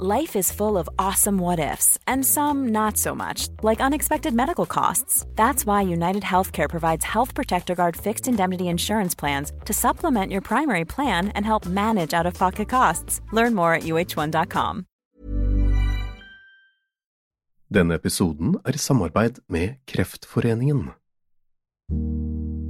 Life is full of awesome what ifs, and some not so much, like unexpected medical costs. That's why United Healthcare provides Health Protector Guard fixed indemnity insurance plans to supplement your primary plan and help manage out of pocket costs. Learn more at uh1.com. Denne episoden er i samarbeid med Kreftforeningen.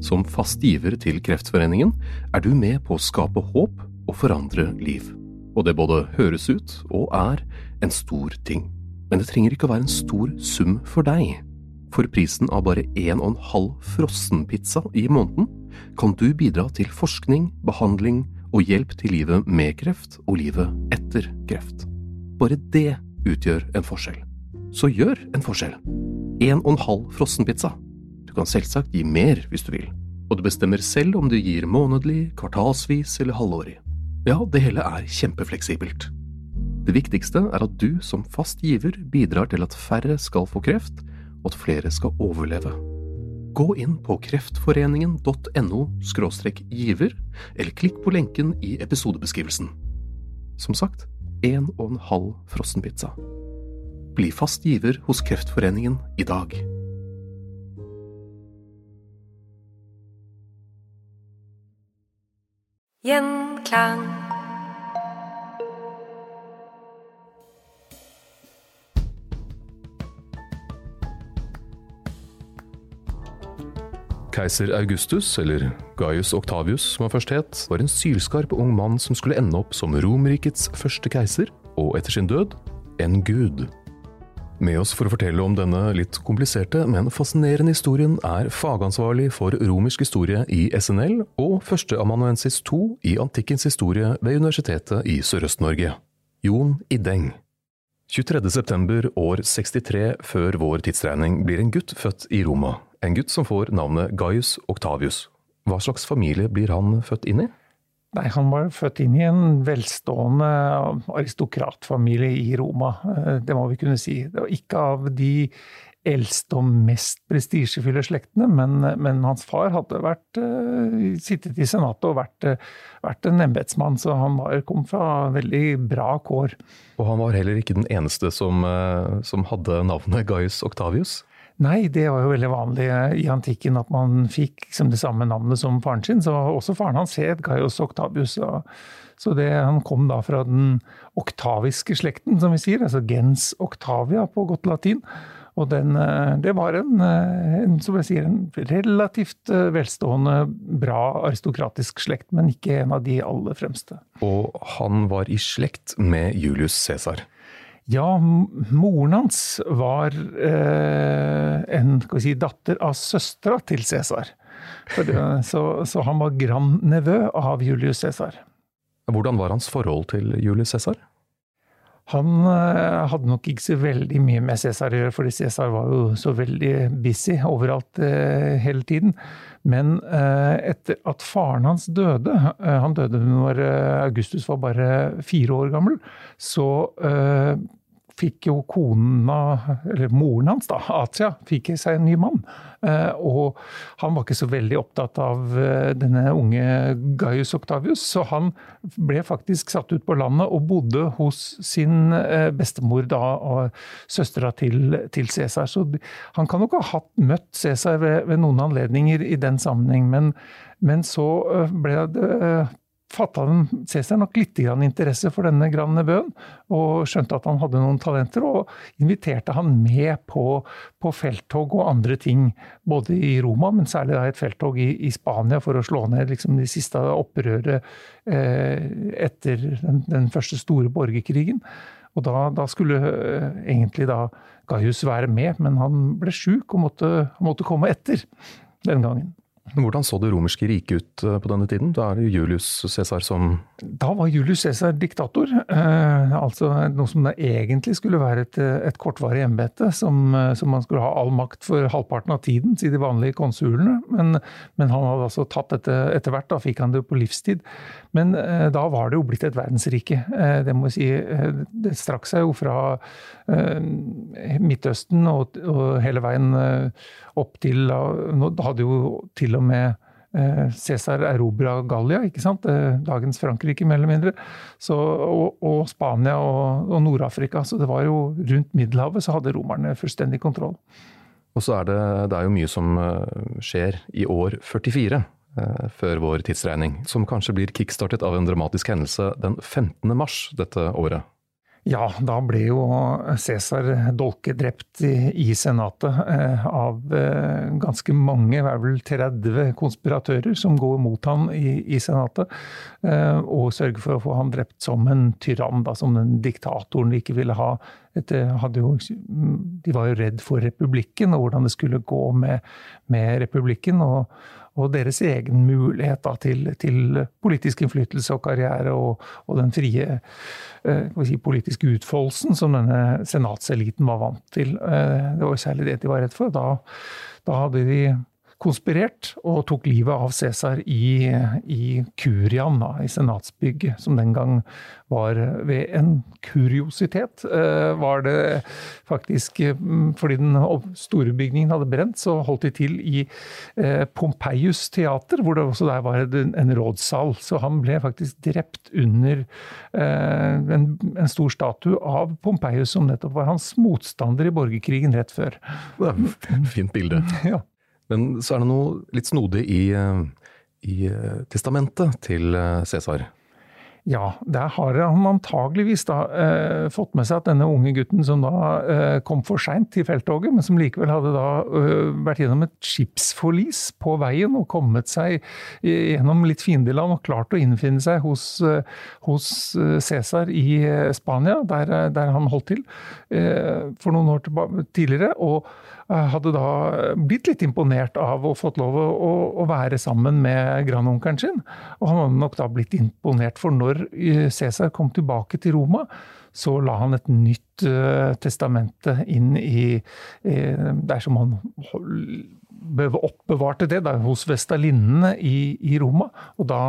Som fast til Kreftforeningen er du med på å skape håp og forandre liv. Og det både høres ut og er en stor ting. Men det trenger ikke å være en stor sum for deg. For prisen av bare en og en halv frossenpizza i måneden kan du bidra til forskning, behandling og hjelp til livet med kreft og livet etter kreft. Bare det utgjør en forskjell. Så gjør en forskjell. En og en halv frossenpizza. Du kan selvsagt gi mer hvis du vil, og du bestemmer selv om du gir månedlig, kvartalsvis eller halvårig. Ja, det hele er kjempefleksibelt. Det viktigste er at du som fast giver bidrar til at færre skal få kreft, og at flere skal overleve. Gå inn på kreftforeningen.no giver, eller klikk på lenken i episodebeskrivelsen. Som sagt, en og en halv frossenpizza. Bli fast giver hos Kreftforeningen i dag. Gjenklang. Keiser Augustus, eller Gaius Octavius som han først het, var en sylskarp ung mann som skulle ende opp som Romerrikets første keiser, og etter sin død en gud. Med oss for å fortelle om denne litt kompliserte, men fascinerende historien er fagansvarlig for romersk historie i SNL og førsteamanuensis 2 i antikkens historie ved Universitetet i Sørøst-Norge, Jon Ideng. 23.9. år 63 før vår tidsregning blir en gutt født i Roma. En gutt som får navnet Gaius Octavius. Hva slags familie blir han født inn i? Nei, han var født inn i en velstående aristokratfamilie i Roma. Eh, det må vi kunne si. Det var ikke av de eldste og mest prestisjefulle slektene, men, men, hans far hadde vært, uh, sittet i Senatet og vært, uh, vært en embetsmann, så han var, kom fra veldig bra kår. Og han var heller ikke den eneste som, som hadde navnet Gaius Octavius? Nei, det var jo veldig vanlig i antikken at man fikk liksom det samme navnet som faren sin. Så også faren hans het Gaius Octavius. Så det, han kom da fra den oktaviske slekten, som vi sier. Altså gens octavia på godt latin. Og den, eh, det var en, eh, en, som jeg sier, en relativt eh, velstående, bra aristokratisk slekt, men ikke en av de aller fremste. Og han var i slekt med Julius Cæsar? Ja, moren hans var eh, en si, datter av søstera til Cæsar. Så, så, han var grandnevø av Julius Cæsar. Hvordan var hans forhold til Julius Cæsar? Han eh, hadde nok ikke så veldig mye med Cæsar å gjøre, fordi Cæsar var jo så veldig busy overalt eh, hele tiden. Men eh, etter at faren hans døde, eh, han døde når eh, Augustus var bare fire år gammel, så fikk jo kona, eller moren hans, da, Atia, fikk seg en ny mann. Eh, og han var ikke så veldig opptatt av eh, denne unge Gaius Octavius, så han ble faktisk satt ut på landet og bodde hos sin eh, bestemor da, og søstera til, til Cæsar. Så han kan nok ha hatt møtt Cæsar ved, ved, noen anledninger i den sammenheng, men, men så ble det fatta Cæsar nok litt interesse for denne grandnevøen, og skjønte at han hadde noen talenter, og inviterte han med på, på felttog og andre ting. Både i Roma, men særlig et felttog i, i Spania for å slå ned liksom, de siste opprøret eh, etter den, den, første store borgerkrigen. Og da, da skulle eh, egentlig da Gaius være med, men han ble sjuk og måtte, måtte komme etter den gangen. Hvordan så det romerske riket ut eh, på denne tiden? Da er det Julius Cæsar som Da var Julius Cæsar diktator. Eh, altså noe som egentlig skulle være et, et kortvarig embete, som, eh, som, man skulle ha all makt for halvparten av tiden, sier de vanlige konsulene. Men, men, han hadde altså tatt dette etter hvert, da fikk han det på livstid. Men eh, da var det jo blitt et verdensrike. Eh, det må si. Eh, det strakk seg jo fra Midtøsten og, og hele veien opp til Nå hadde jo til og med Cæsar erobra Gallia, ikke sant? dagens Frankrike, mer eller mindre. Så, og, og, Spania og, og Nord-Afrika. Så det var jo rundt Middelhavet så hadde romerne fullstendig kontroll. Og så er det, det er jo mye som skjer i år 44 før vår tidsregning, som kanskje blir kickstartet av en dramatisk hendelse den 15. mars dette året. Ja, da ble jo Cæsar dolkedrept i, i Senatet eh, av eh, ganske mange, det er vel 30 konspiratører som går mot ham i, i Senatet. Eh, og sørger for å få ham drept som en tyrann, da, som den diktatoren de ikke ville ha. Dette jo, de var jo redd for republikken og hvordan det skulle gå med, med republikken. og og deres egen mulighet da, til, til, politisk innflytelse og karriere og, og den frie eh, si, politiske utfoldelsen som denne senatseliten var vant til. Eh, det var særlig det de var redd for. Da, da hadde de konspirert og tok livet av Cæsar i, i Kurian, da, i senatsbygget, som den gang var ved en kuriositet. Eh, var det faktisk mm, fordi den store bygningen hadde brent, så holdt de til i eh, Pompeius teater, hvor det også der var en rådssal. Så han ble faktisk drept under eh, en, en stor statue av Pompeius, som nettopp var hans motstander i borgerkrigen rett før. Fint bilde. Ja. Men så er det noe litt snodig i, eh, i eh, testamentet til eh, Cæsar. Ja, der har han antageligvis da eh, fått med seg at denne unge gutten som da eh, kom for seint til felttoget, men som likevel hadde da eh, vært gjennom et skipsforlis på veien og kommet seg gjennom litt fiendeland og klart å innfinne seg hos, hos Cæsar i Spania, der, der, han holdt til for noen år tidligere. og hadde da blitt litt imponert av å fått lov å, å være sammen med grandonkelen sin. Og han hadde nok da blitt imponert, for når Cæsar kom tilbake til Roma, så la han et nytt uh, testamente inn i uh, Der som han oppbevarte det da, hos vestalinnene i, i Roma. Og, da,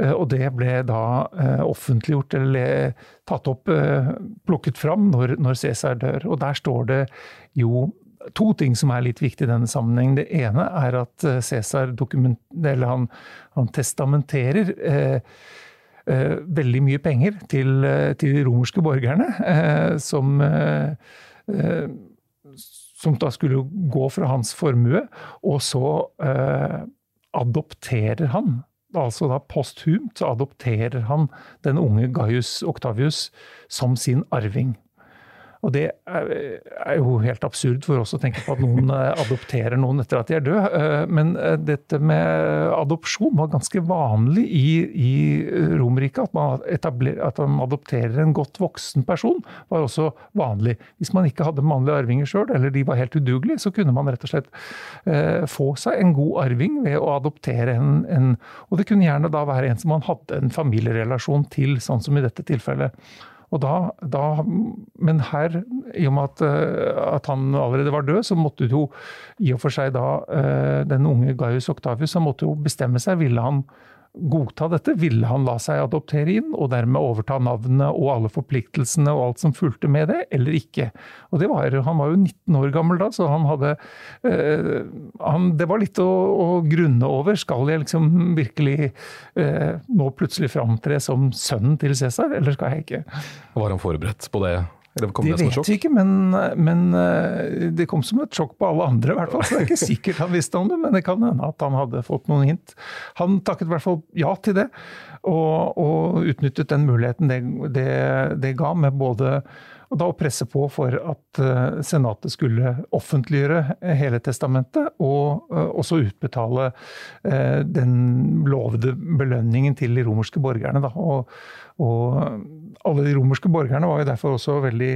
uh, og, det ble da offentliggjort eller tatt opp, plukket fram, når, når Cæsar dør. Og der står det jo to ting som er litt viktig i denne sammenheng. Det ene er at eh, Cæsar han, han, testamenterer eh, eh, veldig mye penger til, eh, til de romerske borgerne, eh, som, eh, som da skulle gå fra hans formue. Og så adopterer han altså da posthumt så adopterer han den unge Gaius Octavius som sin arving. Og det er jo helt absurd for oss å tenke på at noen eh, adopterer noen etter at de er døde. Eh, men eh, dette med adopsjon var ganske vanlig i, i Romerike. At, man at man adopterer en godt voksen person, var også vanlig. Hvis man ikke hadde mannlige arvinger sjøl, eller de var helt udugelige, så kunne man rett og slett få seg en god arving ved å adoptere en, en Og det kunne gjerne da være en som man hadde en familierelasjon til, sånn som i dette tilfellet. Da, da, men her, i og med at, eh, at, han allerede var død, så måtte jo i og for seg da eh, den unge Gaius Octavius han måtte jo bestemme seg. Ville han godta dette? Ville han la seg adoptere inn, og dermed overta navnet og alle forpliktelsene og alt som fulgte med det, eller ikke? Og var, Han var jo 19 år gammel da, så han hadde øh, han, Det var litt å, å, grunne over. Skal jeg liksom virkelig øh, nå plutselig framtre som sønnen til Cæsar, eller skal jeg ikke? Var han forberedt på det? Det, det vet vi ikke, men, men, eh, det kom som et sjokk på alle andre. I hvert fall. Så det er ikke sikkert han visste om det, men det kan hende at han hadde fått noen hint. Han takket i hvert fall ja til det, og, og utnyttet den muligheten det, det, det ga, med både da å presse på for at uh, Senatet skulle offentliggjøre hele testamentet, og uh, også utbetale den lovede belønningen til de romerske borgerne. Da. Og, og alle de romerske borgerne var jo derfor også veldig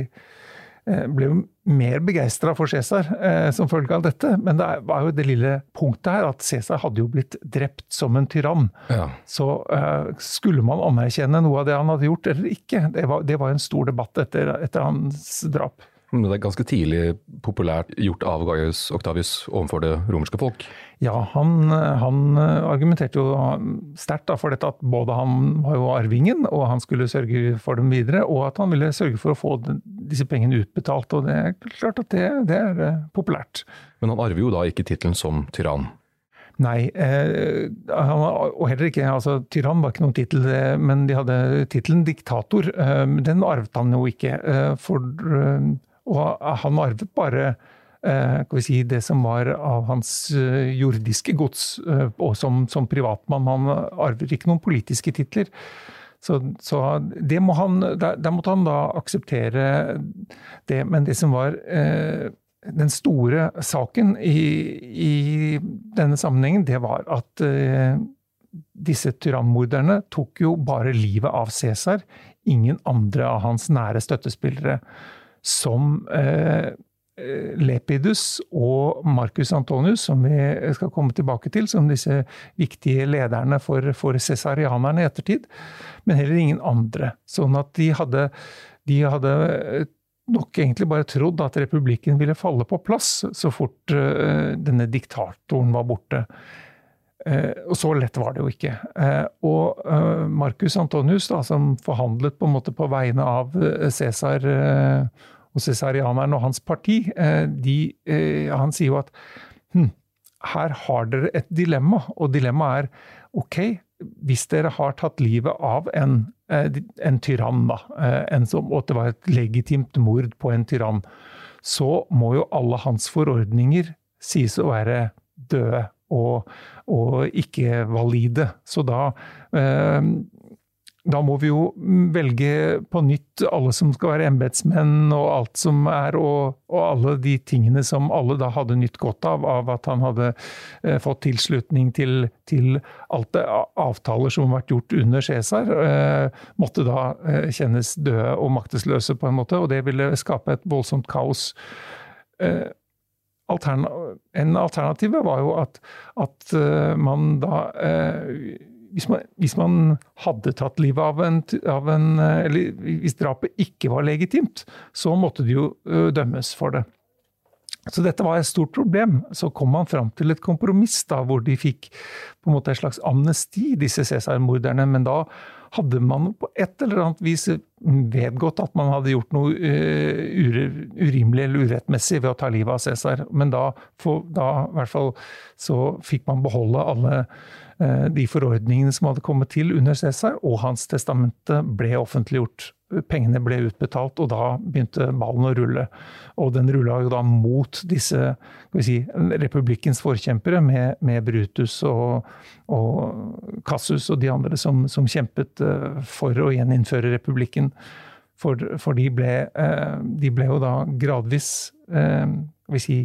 ble jo mer begeistra for Cæsar eh, som følge av dette. Men det var jo det lille punktet her at Cæsar hadde jo blitt drept som en tyrann. Ja. Så eh, skulle man anerkjenne noe av det han hadde gjort eller ikke? Det var, det var en stor debatt etter, etter hans drap. Men det er ganske tidlig populært gjort av Gaius Octavius overfor det romerske folk? Ja, han, han argumenterte jo sterkt for dette at både han var jo arvingen, og han skulle sørge for dem videre, og at han ville sørge for å få disse pengene utbetalt. Og det er klart at det, det er eh, populært. Men han arver jo da ikke tittelen som tyrann? Nei, eh, og heller ikke altså, Tyrann var ikke noen tittel, eh, men de hadde tittelen diktator. Eh, den arvet han jo ikke. Eh, for og han arvet bare eh, si, det som var av hans eh, jordiske gods, eh, og som, som privatmann. Han arver ikke noen politiske titler. Så, så han, der, der, måtte han da akseptere det. Men det som var eh, den store saken i, i, denne sammenhengen, det var at eh, disse tyrannmorderne tok jo bare livet av Cæsar, ingen andre av hans nære støttespillere som eh, Lepidus og Marcus Antonius, som vi skal komme tilbake til, som disse viktige lederne for, for cæsarianerne i ettertid, men heller ingen andre. Sånn at de hadde, de hadde nok egentlig bare trodd at republikken ville falle på plass så fort uh, denne diktatoren var borte. Uh, og så lett var det jo ikke. Uh, og Marcus Antonius, da, som forhandlet på en måte på vegne av Cæsar og cæsarianeren og hans parti, eh, de, eh, han sier jo at hm, her har dere et dilemma, og dilemmaet er ok, hvis dere har tatt livet av en, eh, en tyrann, da, en som, og at det var et legitimt mord på en tyrann, så må jo alle hans forordninger sies å være døde og, og ikke valide. Så da da må vi jo velge på nytt alle som skal være embetsmenn og alt som er, og, og, alle de tingene som alle da hadde nytt godt av, av at han hadde eh, fått tilslutning til, til alt det avtaler som har vært gjort under Cæsar, eh, måtte da eh, kjennes døde og maktesløse på en måte, og det ville skape et voldsomt kaos. Eh, altern en alternativ var jo at, at eh, man da eh, hvis man, hvis man, hadde tatt livet av en, av en, Eller hvis drapet ikke var legitimt, så måtte de jo dømmes for det. Så dette var et stort problem. Så kom man fram til et kompromiss da, hvor de fikk på en måte et slags amnesti, disse Cæsar-morderne. Men da hadde man på et eller annet vis vedgått at man hadde gjort noe urimelig eller urettmessig ved å ta livet av Cæsar. Men da, for, da, hvert fall, så fikk man beholde alle de forordningene som hadde kommet til under Cæsar, og hans testamente ble offentliggjort pengene ble utbetalt, og da begynte ballen å rulle. Og den rulla jo da mot disse si, republikkens forkjempere, med, med Brutus og, og, Cassus og de andre som, som, kjempet eh, for å gjeninnføre republikken. For, for de, ble, eh, de, ble, jo da gradvis eh, si,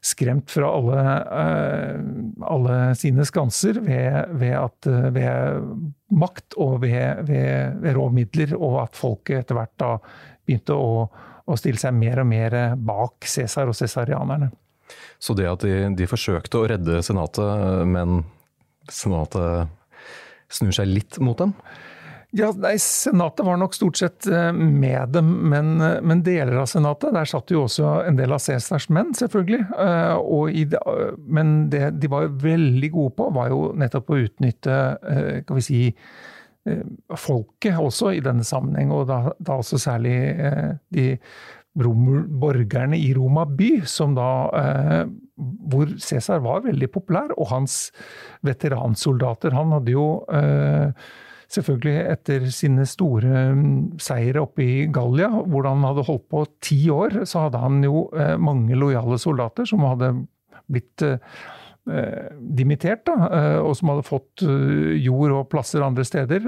skremt fra alle, eh, alle sine skanser ved, ved, at, eh, ved makt og ved, ved, ved, rå midler, og at folket etter hvert da begynte å, å stille seg mer og mer bak Cæsar og cæsarianerne. Så det at de, de, forsøkte å redde senatet, men senatet snur seg litt mot dem? Ja, nei, Senatet var nok stort sett eh, med dem, men, eh, men, deler av Senatet Der satt jo også en del av Cæsars menn, selvfølgelig. Eh, i, men det de var veldig gode på, var jo nettopp å utnytte kan vi si, folket også i denne sammenheng, og da, da også særlig de borgerne i Roma by, som da hvor Cæsar var veldig populær, og hans veteransoldater. Han hadde jo selvfølgelig etter sine store mm, seire oppe i Gallia, hvor han hadde holdt på ti år, så hadde han jo eh, mange lojale soldater som hadde blitt eh, eh, dimittert, da, og som hadde fått jord og plasser andre steder.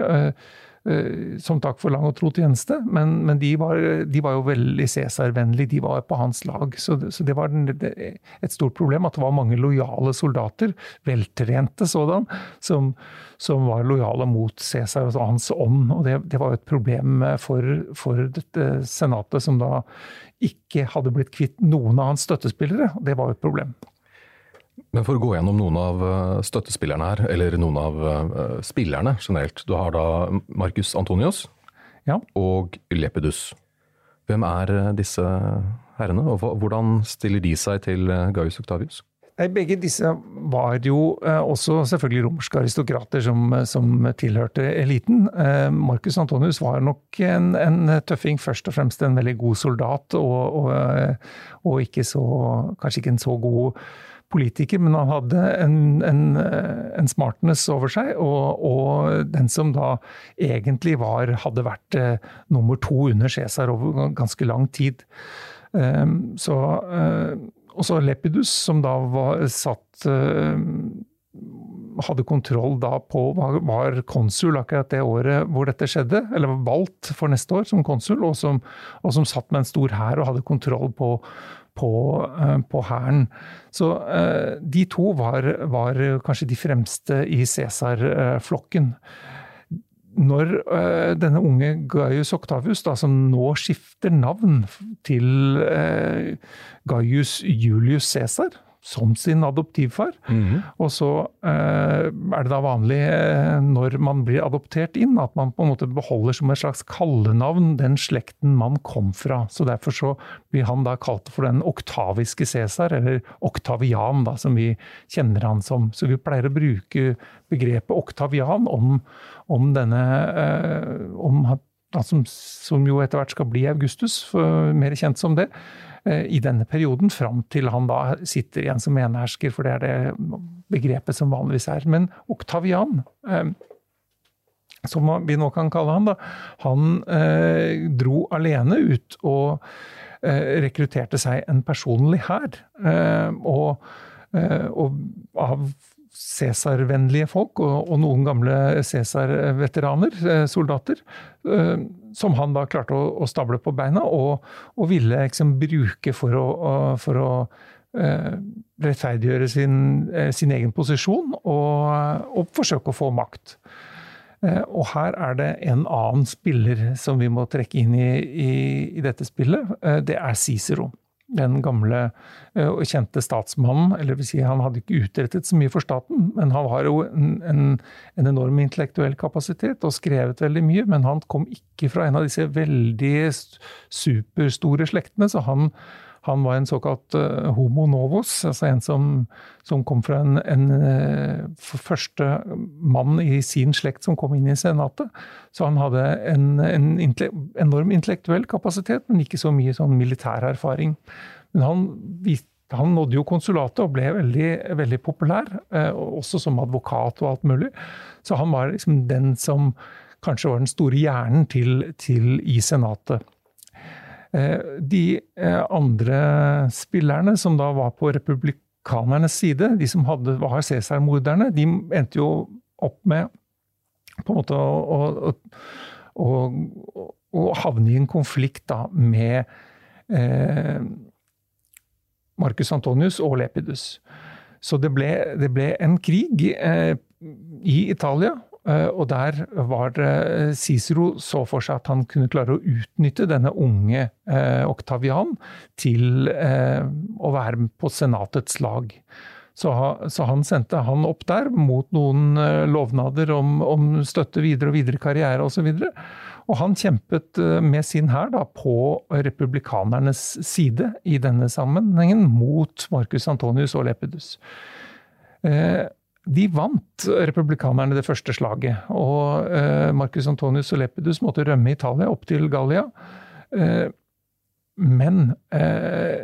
Eh, som takk for lang og tro tjeneste. Men, men de, var, de, var, jo veldig Cæsar-vennlige, de var på hans lag. Så, så det var et stort problem at det var mange lojale soldater, veltrente sådan, som, som var lojale mot Cæsar og hans ånd. Og det, det var jo et problem for, for dette senatet, som da ikke hadde blitt kvitt noen av hans støttespillere. Det var jo et problem. Men for å gå gjennom noen av eh, støttespillerne her, eller noen av uh, spillerne generelt. Du har da Marcus Antonius ja. og Lepidus. Hvem er eh, disse herrene, og hvordan stiller de seg til Gaius Octavius? Begge disse var jo også selvfølgelig romerske aristokrater som, som tilhørte eliten. Marcus Antonius var nok en, en, tøffing, først og fremst en veldig god soldat, og, og, og ikke så, kanskje ikke en så god politiker, men han hadde en, en, en smartness over seg. Og, og, den som da egentlig var, hadde vært eh, nummer to under Cæsar over ganske lang tid. Um, så, uh, og så Lepidus, som da var satt uh, hadde kontroll da på var, konsul akkurat det året hvor dette skjedde, eller var valgt for neste år som konsul, og som, og som satt med en stor hær og hadde kontroll på, på hæren. Så eh, de to var, var, kanskje de fremste i Cæsar-flokken. Når eh, denne unge Gaius Octavius, da, som nå skifter navn til eh, Gaius Julius Cæsar, som sin adoptivfar. Mm -hmm. Og så eh, er det da vanlig eh, når man blir adoptert inn, at man på en måte beholder som et slags kallenavn den slekten man kom fra. Så derfor så blir han da kalt for den oktaviske Cæsar, eller oktavian, da, som vi kjenner han som. Så vi pleier å bruke begrepet oktavian om, om denne eh, om, som, som jo etter hvert skal bli Augustus, mer kjent som det. Eh, i denne perioden, fram til han da sitter igjen som enehersker, for det er det begrepet som vanligvis er. Men Oktavian, eh, som vi nå kan kalle han, da, han eh, dro alene ut og rekrutterte seg en personlig hær. Og, og av Cæsar-vennlige folk, og, og, noen gamle Cæsar-veteraner, soldater, som han da klarte å, å stable på beina, og, og ville liksom bruke for å, for å eh, rettferdiggjøre sin, eh, sin, egen posisjon og, og, forsøke å få makt. Eh, og her er det en annen spiller som vi må trekke inn i, i, i dette spillet. Eh, det er Cicero den gamle eh, og kjente statsmannen. Eller vil si, han hadde ikke utrettet så mye for staten, men han har jo en, en, en, enorm intellektuell kapasitet og skrevet veldig mye. Men han kom ikke fra en av disse veldig superstore slektene, så han, han var en såkalt uh, homo novos, altså en som, som kom fra en, en uh, første mann i sin slekt som kom inn i senatet. Så han hadde en, en enorm intellektuell kapasitet, men ikke så mye sånn militær erfaring. Men han, han nådde jo konsulatet og ble veldig, veldig populær, uh, også som advokat og alt mulig. Så han var liksom den som kanskje var den store hjernen til, til i senatet. Eh, de eh, andre spillerne, som da var på republikanernes side, de som hadde, var Cæsar-morderne, de endte jo opp med på en måte å, å, å, å havne i en konflikt da med eh, Marcus Antonius og Lepidus. Så det ble, det ble en krig eh, i Italia og der var det Cicero så for seg at han kunne klare å utnytte denne unge Oktavian Octavian til eh, å være på senatets lag. Så, han sendte han opp der mot noen lovnader om, om støtte videre og videre karriere osv. Og, så og han kjempet med sin hær på republikanernes side i denne sammenhengen, mot Marcus Antonius og Lepidus. Eh, de vant republikanerne det første slaget. Og eh, Marcus Antonius og Lepidus måtte rømme Italia, opp til Gallia. Eh, men eh,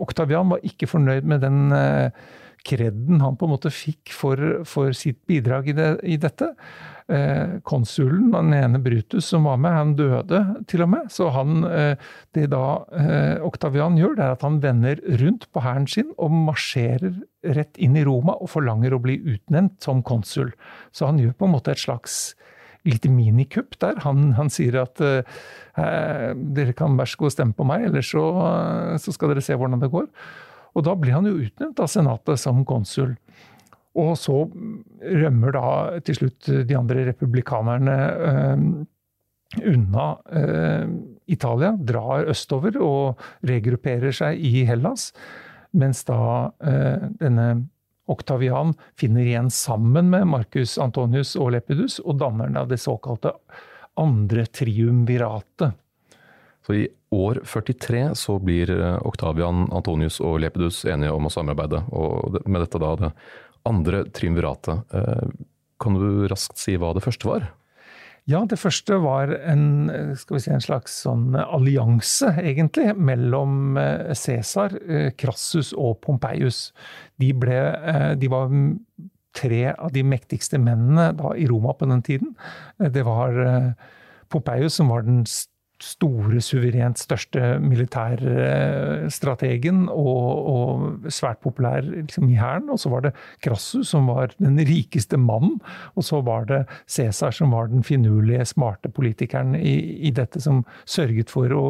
Octavian var ikke fornøyd med den kreden han på en måte fikk for, for sitt bidrag i, det, i dette. Eh, konsulen, den ene Brutus som var med, han døde til og med. Så han, eh, det da eh, Octavian gjør, det er at han vender rundt på hæren sin og marsjerer rett inn i Roma og forlanger å bli utnevnt som konsul. Så han gjør på en måte et slags lite minikupp der. Han, han sier at eh, dere kan vær så god stemme på meg, eller så, så, skal dere se hvordan det går. Og da blir han jo utnevnt av Senatet som konsul. Og så rømmer da til slutt de andre republikanerne eh, unna eh, Italia, drar østover og regrupperer seg i Hellas. Mens da eh, denne Oktavian finner igjen sammen med Marcus Antonius og Lepidus, og danner da det såkalte andre triumviratet. Så i år 43 så blir eh, Oktavian, Antonius og Lepidus enige om å samarbeide, og med dette da det andre triumviratet. Eh, kan du raskt si hva det første var? Ja, det første var en, vi si, en slags sånn allianse, egentlig, mellom eh, Cæsar, Crassus og Pompeius. De, ble, de var tre av de mektigste mennene da, i Roma på den tiden. Det var Pompeius som var den store, suverent største militærstrategen og, og svært populær liksom, i hæren. Og så var det Crassus som var den rikeste mannen. Og så var det Cæsar som var den finurlige, smarte politikeren i, i dette, som sørget for å,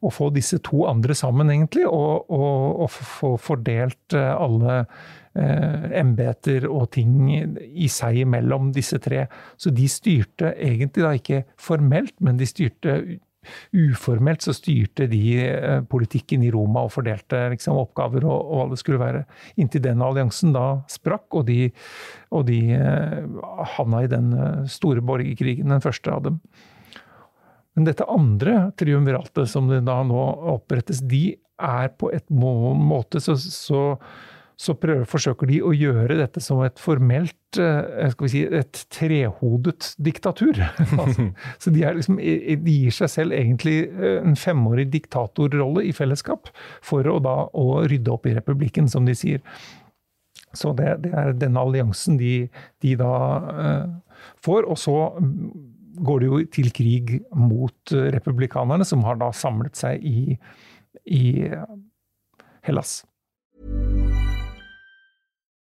å, få disse to andre sammen, egentlig, og, og, og få fordelt eh, alle eh, embeter og ting i seg imellom disse tre. Så de styrte egentlig da ikke formelt, men de styrte uformelt så styrte de eh, politikken i Roma og fordelte liksom, oppgaver og, og, hva det skulle være. Inntil den alliansen da sprakk, og de, og de eh, havna i den eh, store borgerkrigen, den første av dem. Men dette andre triumviratet som det da nå opprettes, de er på et måte så, så så prøver, forsøker de å gjøre dette som et formelt eh, vi si, et trehodet diktatur. altså, så de, liksom, de, gir seg selv egentlig eh, en femårig diktatorrolle i fellesskap for å, da, å rydde opp i republikken, som de sier. Så det, det er denne alliansen de, de da uh, får. Og så går det jo til krig mot republikanerne, som har da samlet seg i, i Hellas.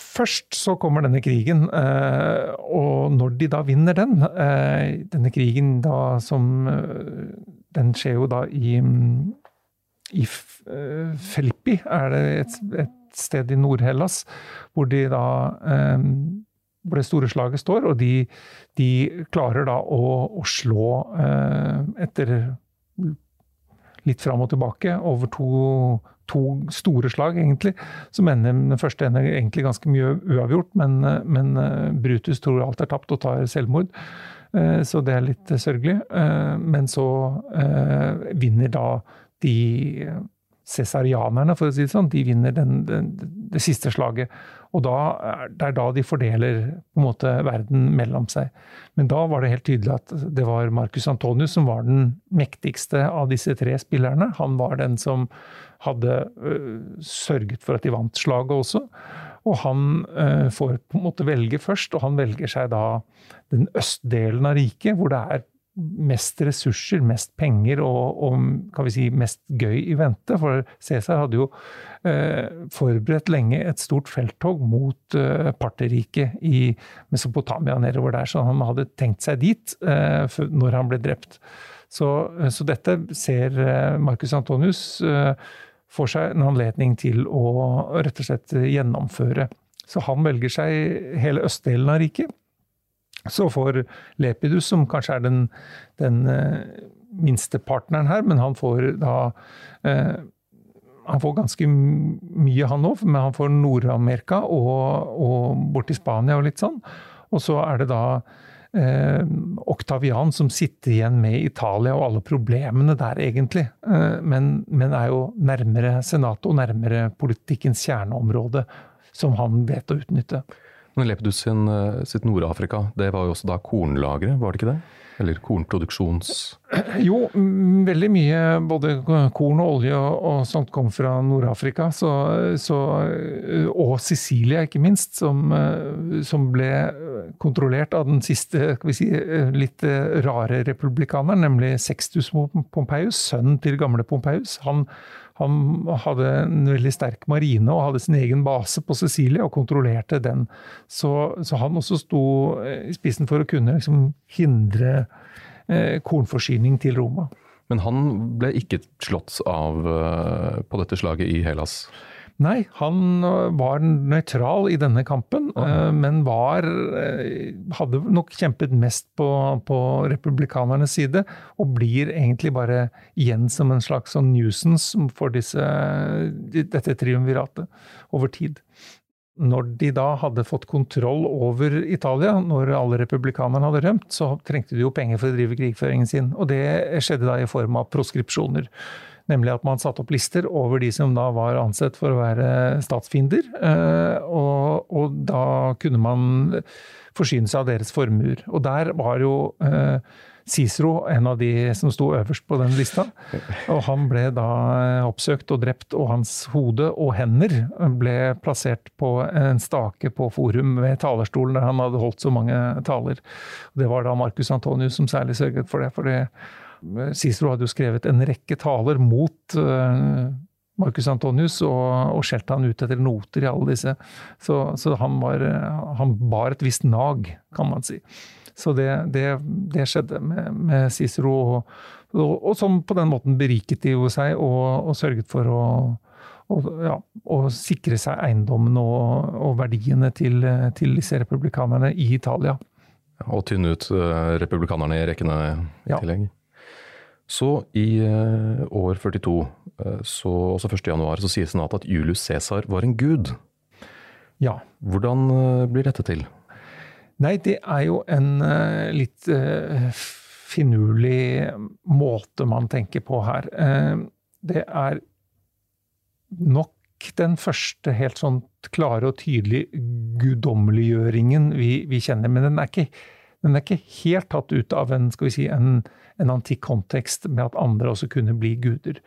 Først så kommer denne krigen, eh, og når de da vinner den eh, Denne krigen da som eh, Den skjer jo da i, i Filippi, er det et, et sted i Nord-Hellas, hvor de da hvor det store slaget står, og de, de klarer da å, å slå etter litt fram og tilbake over to, to store slag, egentlig. Som ender den første ender egentlig ganske mye uavgjort, men, men eh, Brutus tror alt er tapt og tar selvmord. Eh, så det er litt sørgelig. Eh, men så vinner da de cæsarianerne, for å si det sånn, de vinner den, den, det siste slaget. Og da, det er da de fordeler på en måte verden mellom seg. Men da var det helt tydelig at det var Marcus Antonius som var den mektigste av disse tre spillerne. Han var den som hadde uh, sørget for at de vant slaget også. Og han uh, får på en måte velge først, og han velger seg da den østdelen av riket, hvor det er mest ressurser, mest penger og, og kan vi si, mest gøy i vente. For Cæsar hadde jo eh, forberedt lenge et stort felttog mot eh, Parterriket i Mesopotamia nedover der, så han hadde tenkt seg dit eh, når han ble drept. Så, eh, så dette ser eh, Marcus Antonius eh, for seg en anledning til å rett og slett gjennomføre Så han velger seg hele østdelen av riket. Så får Lepidus, som kanskje er den, den minste partneren her, men han får da eh, han får ganske mye, han òg, men han får Nord-Amerika og, og bort til Spania og litt sånn. Og så er det da eh, Oktavian som sitter igjen med Italia og alle problemene der, egentlig. Eh, men, men, er jo nærmere Senatet og nærmere politikkens kjerneområde, som han vet å utnytte. Men Lepidus sin, eh, sitt Nord-Afrika, det var jo også da kornlageret, var det ikke det? Eller kornproduksjons... Jo, veldig mye både korn og olje og, sånt kom fra Nord-Afrika. Og Sicilia, ikke minst, som, som, ble kontrollert av den siste si, litt rare republikaneren, nemlig Sextus Pompeius, sønnen til gamle Pompeius. Han han hadde en veldig sterk marine og hadde sin egen base på Sicilia og kontrollerte den. Så, så han også sto eh, i spissen for å kunne liksom hindre eh, kornforsyning til Roma. Men han ble ikke slått av eh, på dette slaget i Hellas? Nei, han øh, var nøytral i denne kampen, uh, men var øh, Hadde nok kjempet mest på, på, republikanernes side, og blir egentlig bare igjen som en slags sånn nuisance for disse, dette triumviratet over tid. Når de da hadde fått kontroll over Italia, når alle republikanerne hadde rømt, så trengte de jo penger for å drive krigføringen sin. Og det skjedde da i form av proskripsjoner. Nemlig at man satte opp lister over de som da var ansett for å være statsfiender. Eh, og, og da kunne man forsyne seg av deres formuer. Og der var jo eh, Cicero en av de som sto øverst på den lista. Og han ble da oppsøkt og drept, og hans hode og hender ble plassert på en stake på forum ved talerstolen der han hadde holdt så mange taler. Det var da Marcus Antonius som særlig sørget for det. for det Cicero hadde jo skrevet en rekke taler mot uh, Marcus Antonius og, og skjelte han ut etter noter i alle disse. Så, så han, var, han, bar et visst nag, kan man si. Så det, det, det skjedde med, med Cicero, og, og, og, som på den måten beriket de jo seg og, sørget for å, ja, å sikre seg eiendommen og, verdiene til, til, disse republikanerne i Italia. Og tynne ut uh, republikanerne i rekkene i ja. Så i uh, år 42, uh, så, også 1. januar, så sier senatet at Julius Cæsar var en gud. Ja. Hvordan uh, blir dette til? Nei, det er jo en litt finurlig måte man tenker på her. det er nok den første helt sånn klare og tydelige guddommeliggjøringen vi, vi kjenner. Men den er, ikke, den er, ikke, helt tatt ut av en, skal vi si, en en antikk kontekst med at andre også kunne bli guder.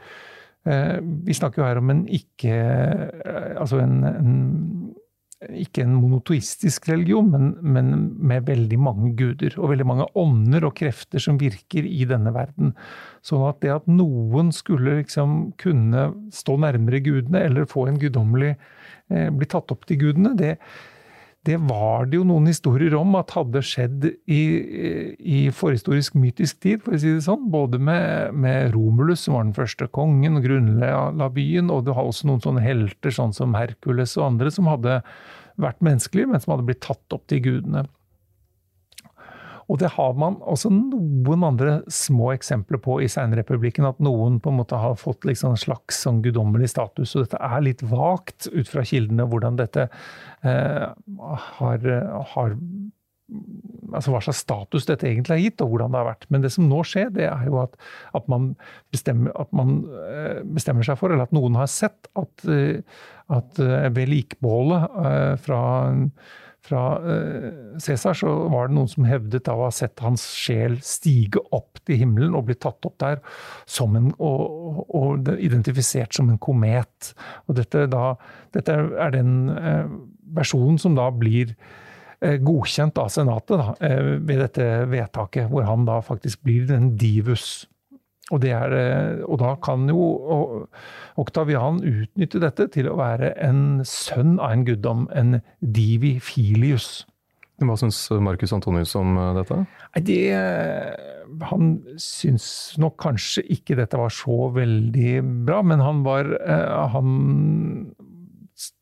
Eh, vi snakker jo her om en ikke eh, Altså en, en ikke en monotoistisk religion, men, men, med veldig mange guder. Og veldig mange ånder og krefter som virker i denne verden. Sånn at det at noen skulle liksom kunne stå nærmere gudene, eller få en guddommelig eh, Bli tatt opp til gudene, det, det var det jo noen historier om at hadde skjedd i, i forhistorisk mytisk tid, for å si det sånn. Både med, med Romulus, som var den første kongen og grunnla byen, og du har også noen sånne helter, sånn som Herkules og andre, som hadde vært menneskelige, men som hadde blitt tatt opp til gudene. Og det har man også noen andre små eksempler på i seinrepublikken. At noen på en måte har fått liksom en slags sånn guddommelig status. Og dette er litt vagt ut fra kildene hvordan dette eh, har, har altså hva slags status dette egentlig har gitt, og hvordan det har vært. Men det som nå skjer, det er jo at, at, man, bestemmer, at man, eh, bestemmer, seg for, eller at noen har sett, at, eh, at ved likbålet fra fra eh, Cæsar, så var det noen som hevdet av å ha sett hans sjel stige opp til himmelen og bli tatt opp der en, og, og, identifisert som en komet. Og dette, da, dette er den eh, versjonen som da blir eh, godkjent av Senatet da, ved dette vedtaket, hvor han da faktisk blir en divus. Og, er, eh, og, da kan jo Oktavian utnytte dette til å være en sønn av en guddom, en divi filius. Hva syns Marcus Antonius om eh, dette? Det, han syns nok kanskje ikke dette var så veldig bra, men han var eh, Han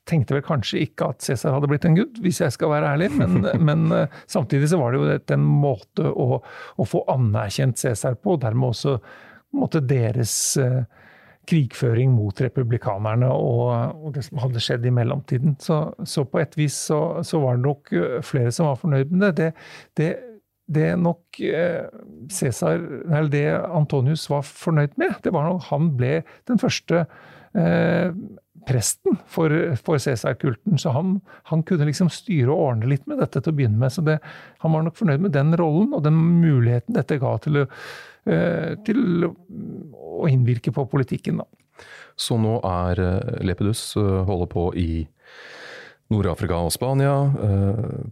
tenkte vel kanskje ikke at Cæsar hadde blitt en gud, hvis jeg skal være ærlig. Men, men samtidig så var det jo en måte å, å få anerkjent Cæsar på, og dermed også måtte deres krigføring mot republikanerne og, og, det som hadde skjedd i mellomtiden. Så, så på et vis så, så, var det nok flere som var fornøyd med det. Det, det, det nok eh, Cæsar, eller det Antonius var fornøyd med, det var nok han ble den første eh, presten for, for Cæsar-kulten. Så han, han, kunne liksom styre og ordne litt med dette til å begynne med. Så det, han var nok fornøyd med den rollen og den muligheten dette ga til å Eh, til å innvirke på politikken. Da. Så nå er eh, Lepidus eh, holder på i Nord-Afrika og Spania.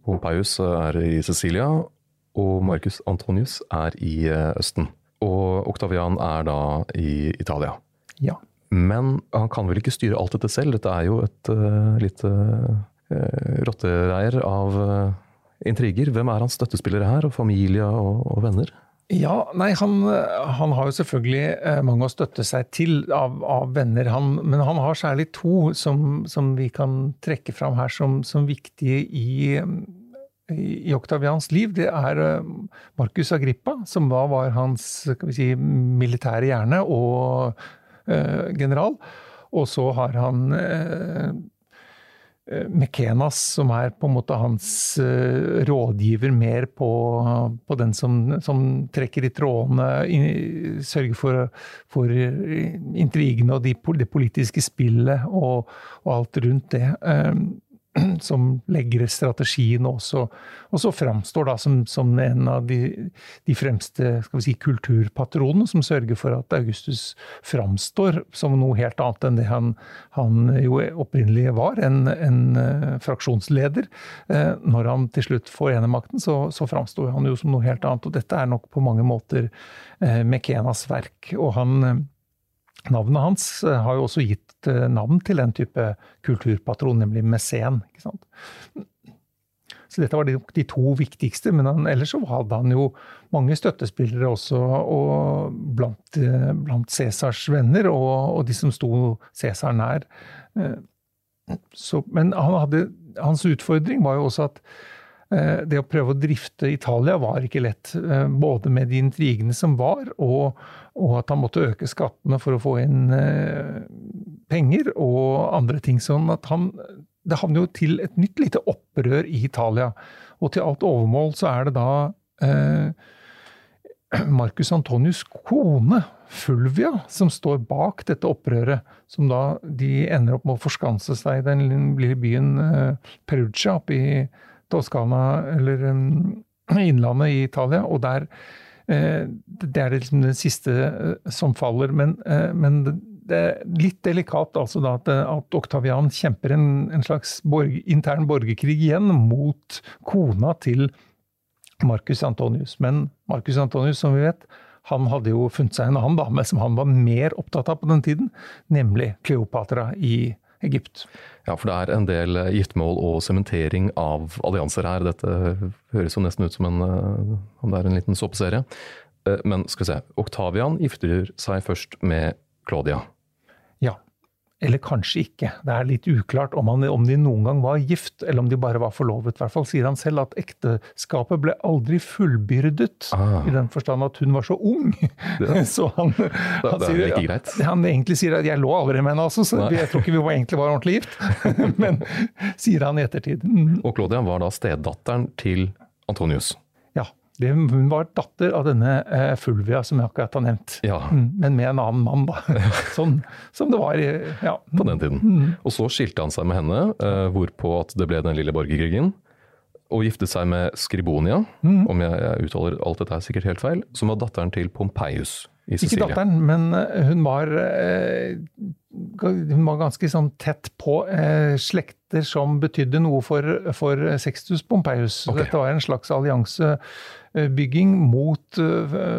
Pompeius er i Sicilia. Og Marcus Antonius er i Østen. Og Oktavian er da i Italia. Ja. Men han kan vel ikke styre alt dette selv? Dette er jo et uh, lite uh, rottereir av uh, intriger. Hvem er hans støttespillere her, og familie og, og venner? Ja, nei, han, han, har jo selvfølgelig eh, mange å støtte seg til av, av venner. Han, men han har særlig to som, som vi kan trekke fram her som, som viktige i, i Oktavians liv. Det er eh, Marcus Agrippa, som da var hans si, militære hjerne og general. Og så har han uh, Eh, Mekenas, som er på en måte hans rådgiver mer på, på den som, som, trekker i trådene, in, sørger for, for intrigene og de, det politiske spillet og, og alt rundt det. Som legger strategien også, og så framstår da som, som en av de, de fremste si, kulturpatronene, som sørger for at Augustus framstår som noe helt annet enn det han, han jo opprinnelig var, en, en uh, fraksjonsleder. Uh, når han til slutt får enemakten, så, så framstår han jo som noe helt annet. Og dette er nok på mange måter uh, Mekenas verk. og han Navnet hans eh, har jo også gitt eh, navn til den type kulturpatron, nemlig mesen. Så dette var de to viktigste, men han, ellers så hadde han jo mange støttespillere også, og blant, eh, blant Cæsars venner og, og, de som sto Cæsar nær. Så, men han hadde, hans utfordring var jo også at det å prøve å drifte Italia var ikke lett. Både med de intrigene som var, og og at han måtte øke skattene for å få inn eh, penger og andre ting. Sånn at han Det havner jo til et nytt lite opprør i Italia. Og til alt overmål så er det da eh, Marcus Antonius' kone, Fulvia, som står bak dette opprøret. Som da de ender opp med å forskanse seg i den lille byen eh, Perugia oppe i Toskana, eller um, innlandet i Italia. Og der Eh, det er liksom det siste eh, som faller. Men, eh, men det er litt delikat altså da at, at Oktavian kjemper en, en slags borg, intern borgerkrig igjen mot kona til Marcus Antonius. Men Marcus Antonius, som vi vet, han hadde jo funnet seg en annen dame som han var mer opptatt av på den tiden, nemlig Kleopatra i Egypt. Ja, for det er en del eh, giftermål og sementering av allianser her. Dette høres jo nesten ut som en, eh, om det er en liten såpeserie. Eh, men skal vi se, Oktavian gifter seg først med Claudia. Eller kanskje ikke. Det er litt uklart om, han, om, de noen gang var gift, eller om de bare var forlovet. I hvert fall sier han selv at ekteskapet ble aldri fullbyrdet, ah. i den forstand at hun var så ung. Det, så han, det, han, det sier, ikke greit. han egentlig sier at 'jeg lå aldri med henne', altså, så Nei. jeg tror ikke vi var, egentlig var ordentlig gift. Men sier han i ettertid. Mm. Og Claudia var da stedatteren til Antonius. Det, hun var datter av denne eh, Fulvia som jeg akkurat har nevnt. Ja. Mm, men med en annen mann, da. sånn som det var ja. på den tiden. Mm. Og så skilte han seg med henne, eh, hvorpå at det ble den lille borgerkrigen. Og giftet seg med Skribonia, mm. om jeg, jeg, uttaler alt dette er sikkert helt feil, som var datteren til Pompeius i Sicilia. Ikke datteren, men eh, hun var, eh, hun var ganske sånn tett på eh, slekter som betydde noe for, for Sextus Pompeius. Okay. Dette var en slags allianse Eh, mot,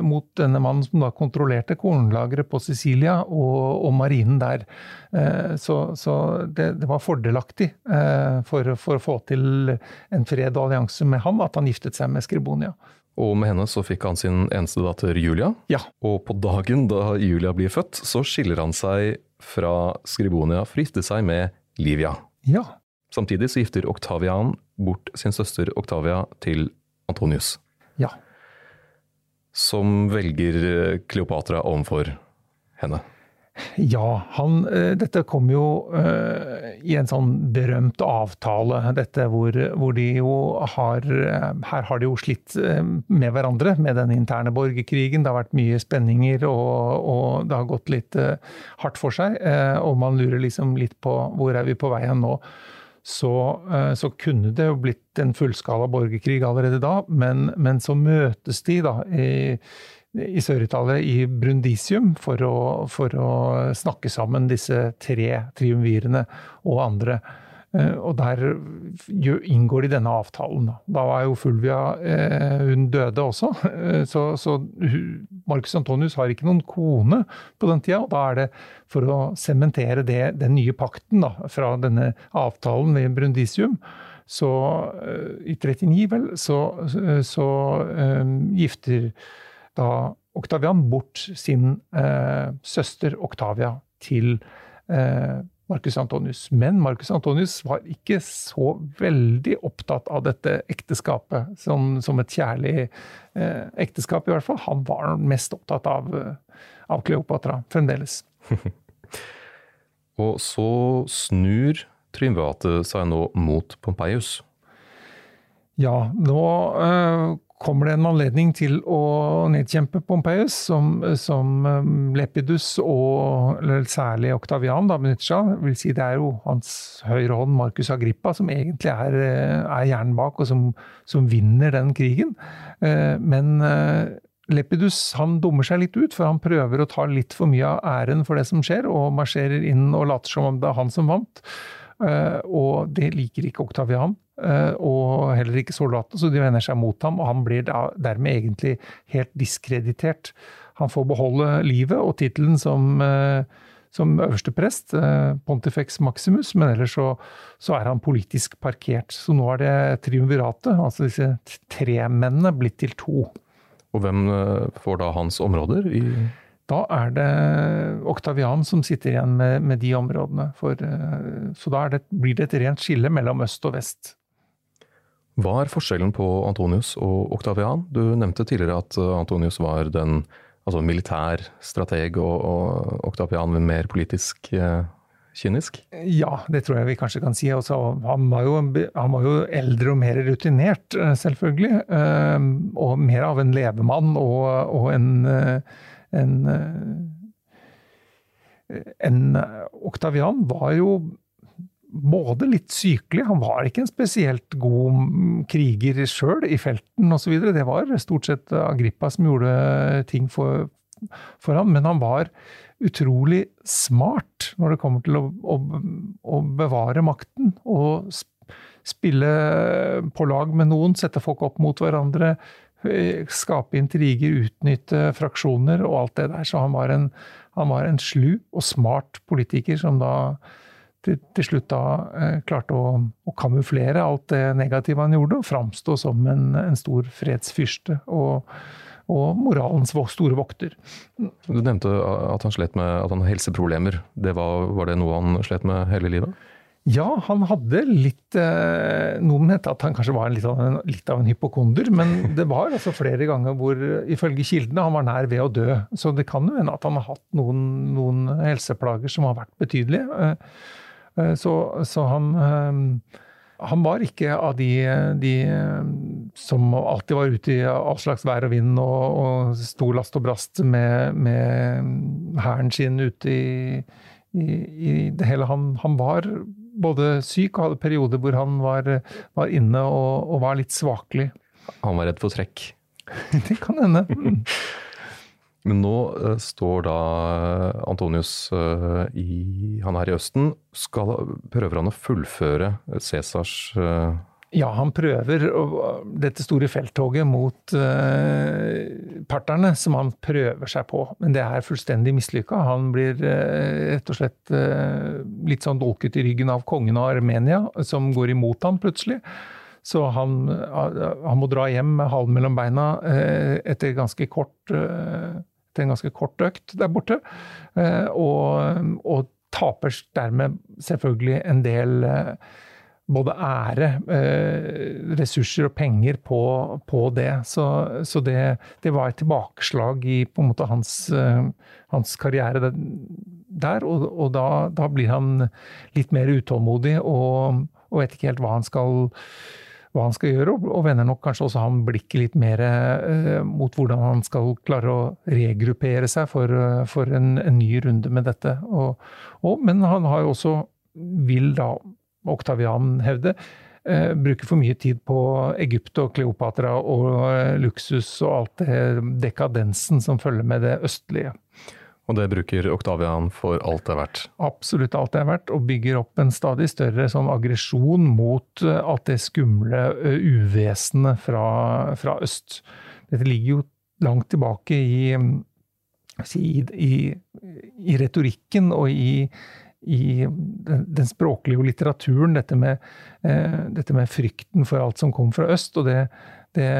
mot, denne mannen som da kontrollerte kornlageret på Sicilia og, og marinen der. Eh, så, så det, det, var fordelaktig for, for, å få til en fred og allianse med ham at han giftet seg med Skribonia. Og med henne så fikk han sin eneste datter Julia. Ja. Og på dagen da Julia blir født, så skiller han seg fra Skribonia for å gifte seg med Livia. Ja. Samtidig så gifter Oktavian bort sin søster Octavia til Antonius. Ja. Som velger Kleopatra overfor henne. Ja, han, eh, dette kom jo uh, i en sånn berømt avtale, dette hvor, hvor, de jo har Her har de jo slitt med hverandre med den interne borgerkrigen. Det har vært mye spenninger, og, og det har gått litt hardt for seg. Og man lurer liksom litt på hvor er vi på vei hen nå. Så, så, kunne det jo blitt en fullskala borgerkrig allerede da, men, men så møtes de da i i Sør-Italia, i Brundisium, for å, for å, snakke sammen disse tre triumvirene og andre. Eh, og der inngår de denne avtalen. Da var jo Fulvia eh, Hun døde også, eh, så, så Marcus Antonius har ikke noen kone på den tida. Og da er det for å sementere den nye pakten da, fra denne avtalen ved Brundisium. Så i 39, vel, så, så um, gifter da Oktavian bort sin eh, søster Oktavia til eh, Marcus Antonius. Men Marcus Antonius var ikke så veldig opptatt av dette ekteskapet som, som et kjærlig eh, ekteskap, i hvert fall. Han var mest opptatt av, eh, av Kleopatra fremdeles. Og så snur triumviratet seg nå mot Pompeius. Ja, nå øh, kommer det en anledning til å nedkjempe Pompeius, som, som um, Lepidus og særlig Oktavian benytter seg av. Vil si det er jo hans høyre hånd, Marcus Agrippa, som egentlig er, eh, er hjernen bak, og som, som, vinner den krigen. Eh, men eh, Lepidus han dummer seg litt ut, for han prøver å ta litt for mye av æren for det som skjer, og marsjerer inn og later som om det er han som vant. Og det liker ikke Oktavian. Eh, og heller ikke soldatene, så de vender seg mot ham, og han blir dermed egentlig helt diskreditert. Han får beholde livet og tittelen som, eh, som øverste prest, eh, Pontifex Maximus, men ellers så, så, er han politisk parkert. Så nå er det triumviratet, altså disse tre mennene, blitt til to. Og hvem får da hans områder? i da er det Oktavian som sitter igjen med, med de områdene. For, så da det, blir det et rent skille mellom øst og vest. Hva er forskjellen på Antonius og Oktavian? Du nevnte tidligere at eh, Antonius var den altså militær strateg, og, og Oktavian mer politisk eh, kynisk? Ja, det tror jeg vi kanskje kan si. Også, altså, han, var jo, han, var jo, eldre og mer rutinert, eh, selvfølgelig. Eh, og mer av en levemann og, og en, en en Oktavian var jo både litt sykelig, han var ikke en spesielt god kriger sjøl i felten osv. Det var stort sett Agrippa som gjorde ting for, for ham, men han var utrolig smart når det kommer til å, å, å bevare makten. Og spille på lag med noen, sette folk opp mot hverandre, skape intriger, utnytte fraksjoner og alt det der. Så han var en, han var en slu og smart politiker som da til, til slutt da eh, klarte å, å, kamuflere alt det negative han gjorde, og framstå som en, en stor fredsfyrste. og og moralens store vokter. Du nevnte at han slet med at han har helseproblemer. Det var, var, det noe han slet med hele livet? Ja, han hadde litt eh, Noen mente at han kanskje var litt av, en, litt av en hypokonder, men det var altså flere ganger hvor ifølge kildene han var nær ved å dø. Så det kan jo hende at han har hatt noen, noen helseplager som har vært betydelige. Eh, så, så han, eh, han var ikke av de, de, som alltid var ute i all slags vær og vind og, og sto last og brast med, med hæren sin ute i, i, i, det hele. Han, han, var både syk og hadde perioder hvor han var, var inne og, og, var litt svakelig. Han var redd for trekk? det kan hende. Men nå uh, står da Antonius uh, i Han er i Østen. Skal, prøver han å fullføre Cæsars uh... Ja, han prøver dette store felttoget mot parterne, som han prøver seg på. Men det er fullstendig mislykka. Han blir rett og slett litt sånn dolket i ryggen av kongen av Armenia, som går imot ham plutselig. Så han, han, må dra hjem med halen mellom beina etter ganske kort til en ganske kort økt der borte. Eh, og, og taper dermed selvfølgelig en del både ære, ressurser og penger på, på det. Så, så det, det, var et tilbakeslag i på en måte hans, hans karriere der. Og, og da, da, blir han litt mer utålmodig og, og vet ikke helt hva han skal hva han skal gjøre, og vender nok kanskje også han blikket litt mer eh, mot hvordan han skal klare å regruppere seg for, eh, for en, en, ny runde med dette. Og, og, men han har jo også, vil da Oktavian hevde, eh, bruke for mye tid på Egypt og Kleopatra og eh, luksus og alt det dekadensen som følger med det østlige. Og det bruker Oktavian for alt det er verdt? Absolutt alt det er verdt, og bygger opp en stadig større sånn aggresjon mot eh, alt det skumle uh, uvesenet fra, fra, øst. Dette ligger jo langt tilbake i, i, i, i retorikken og i, den, den, språklige litteraturen, dette med, eh, dette med, frykten for alt som kom fra øst. og det det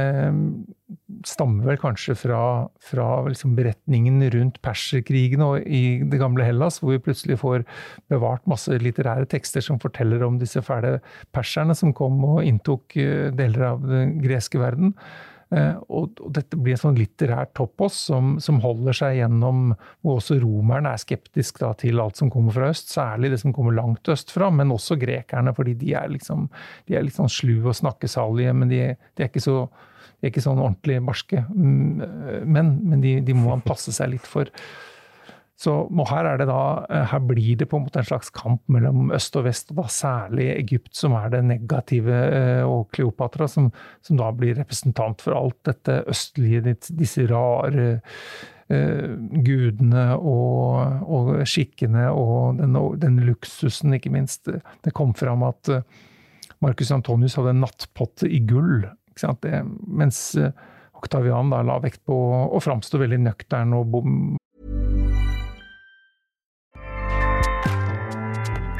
stammer vel kanskje fra, fra liksom beretningen rundt perserkrigene og i det gamle Hellas, hvor vi plutselig får bevart masse litterære tekster som forteller om disse fæle perserne som kom og inntok eh, deler av den greske verden. Eh, og, dette blir en sånn litterær toppos som, som, holder seg gjennom Hvor også romerne er skeptisk da, til alt som kommer fra øst, særlig det som kommer langt østfra, men også grekerne, fordi de er liksom de er litt sånn slu og snakkesalige, men de, de, er ikke så de er ikke sånn ordentlig barske mm, menn, men de, de må han passe seg litt for. Så her, er det da, eh, her blir det på en måte en slags kamp mellom øst og vest, og da særlig Egypt, som er det negative, eh, og Kleopatra, som, som da blir representant for alt dette østlige, disse rare uh, gudene og, og, skikkene og den, den, luksusen, ikke minst. Det kom fram at Marcus Antonius hadde en nattpotte i gull, det, mens Octavian da la vekt på å framstå veldig nøktern og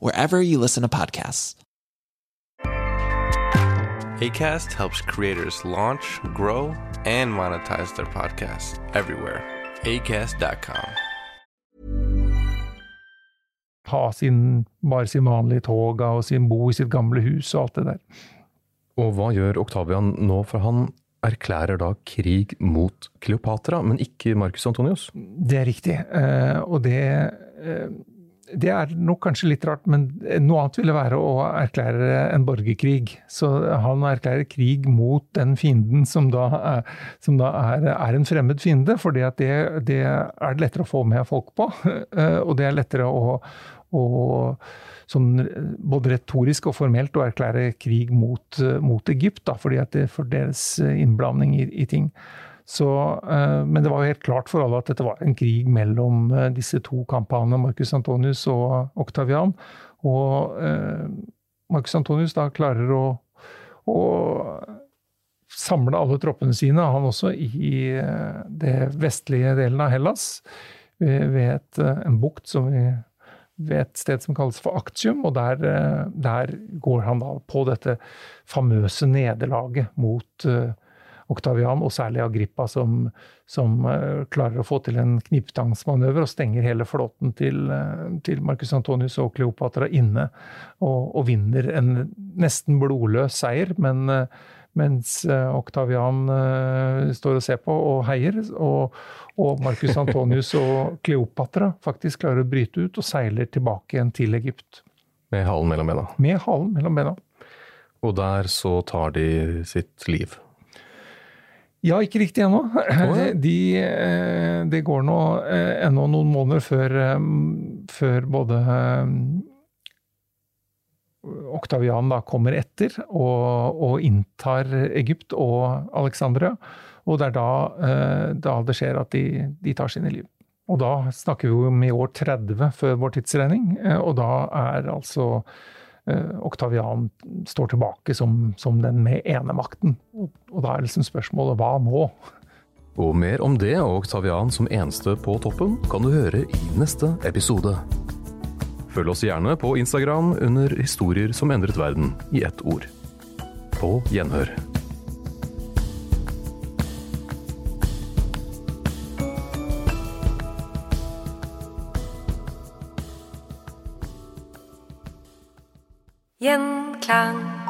wherever you listen to podcasts. ACAST helps creators launch, grow, and monetize their podcasts everywhere. ACAST.com. Ha sin, bare sin vanlige toga og sin bo i sitt gamle hus og alt det der. Og hva gjør Oktavian nå, for han erklærer da krig mot Kleopatra, men ikke Marcus Antonius? Det er riktig, eh, og det eh, det er nok kanskje litt rart, men noe annet ville være å erklære en borgerkrig. Så han erklærer krig mot den fienden som da er, som da er, er en fremmed fiende. For det, det, er lettere å få med folk på, og det er lettere å, å sånn, både retorisk og formelt å erklære krig mot, mot Egypt, da, fordi det, for deres innblanding i, i ting. Så, eh, men det var jo helt klart for alle at dette var en krig mellom eh, disse to kamphanene, Marcus Antonius og Octavian. Og eh, Marcus Antonius da klarer å, å samle alle troppene sine, han også, i det vestlige delen av Hellas. Ved et, en bukt som vi ved et sted som kalles for Aktium, og der, der, går han da på dette famøse nederlaget mot Oktavian, og særlig Agrippa, som, som uh, klarer å få til en knipetangsmanøver og stenger hele flåten til, uh, til Marcus Antonius og Kleopatra inne, og, og vinner en nesten blodløs seier. men uh, mens Oktavian står og ser på og heier, og, og Marcus Antonius og Kleopatra faktisk klarer å bryte ut og seiler tilbake igjen til Egypt. Med halen mellom bena? Med halen mellom bena. Og der så tar de sitt liv? Ja, ikke riktig ennå. Oh, ja. det går nå eh, ennå noen måneder før, eh, før både Oktavian da kommer etter og, og inntar Egypt og Alexandria. Og det er da, eh, da det skjer at de, de, tar sine liv. Og da snakker vi om i år 30 før vår tidsregning, eh, og da er altså eh, Oktavian står tilbake som, som den med enemakten. Og, og da er liksom spørsmålet hva nå? Og mer om det og Oktavian som eneste på toppen kan du høre i neste episode. Følg oss gjerne på Instagram under Historier som endret verden i ett ord. På gjenhør. Gjenklang.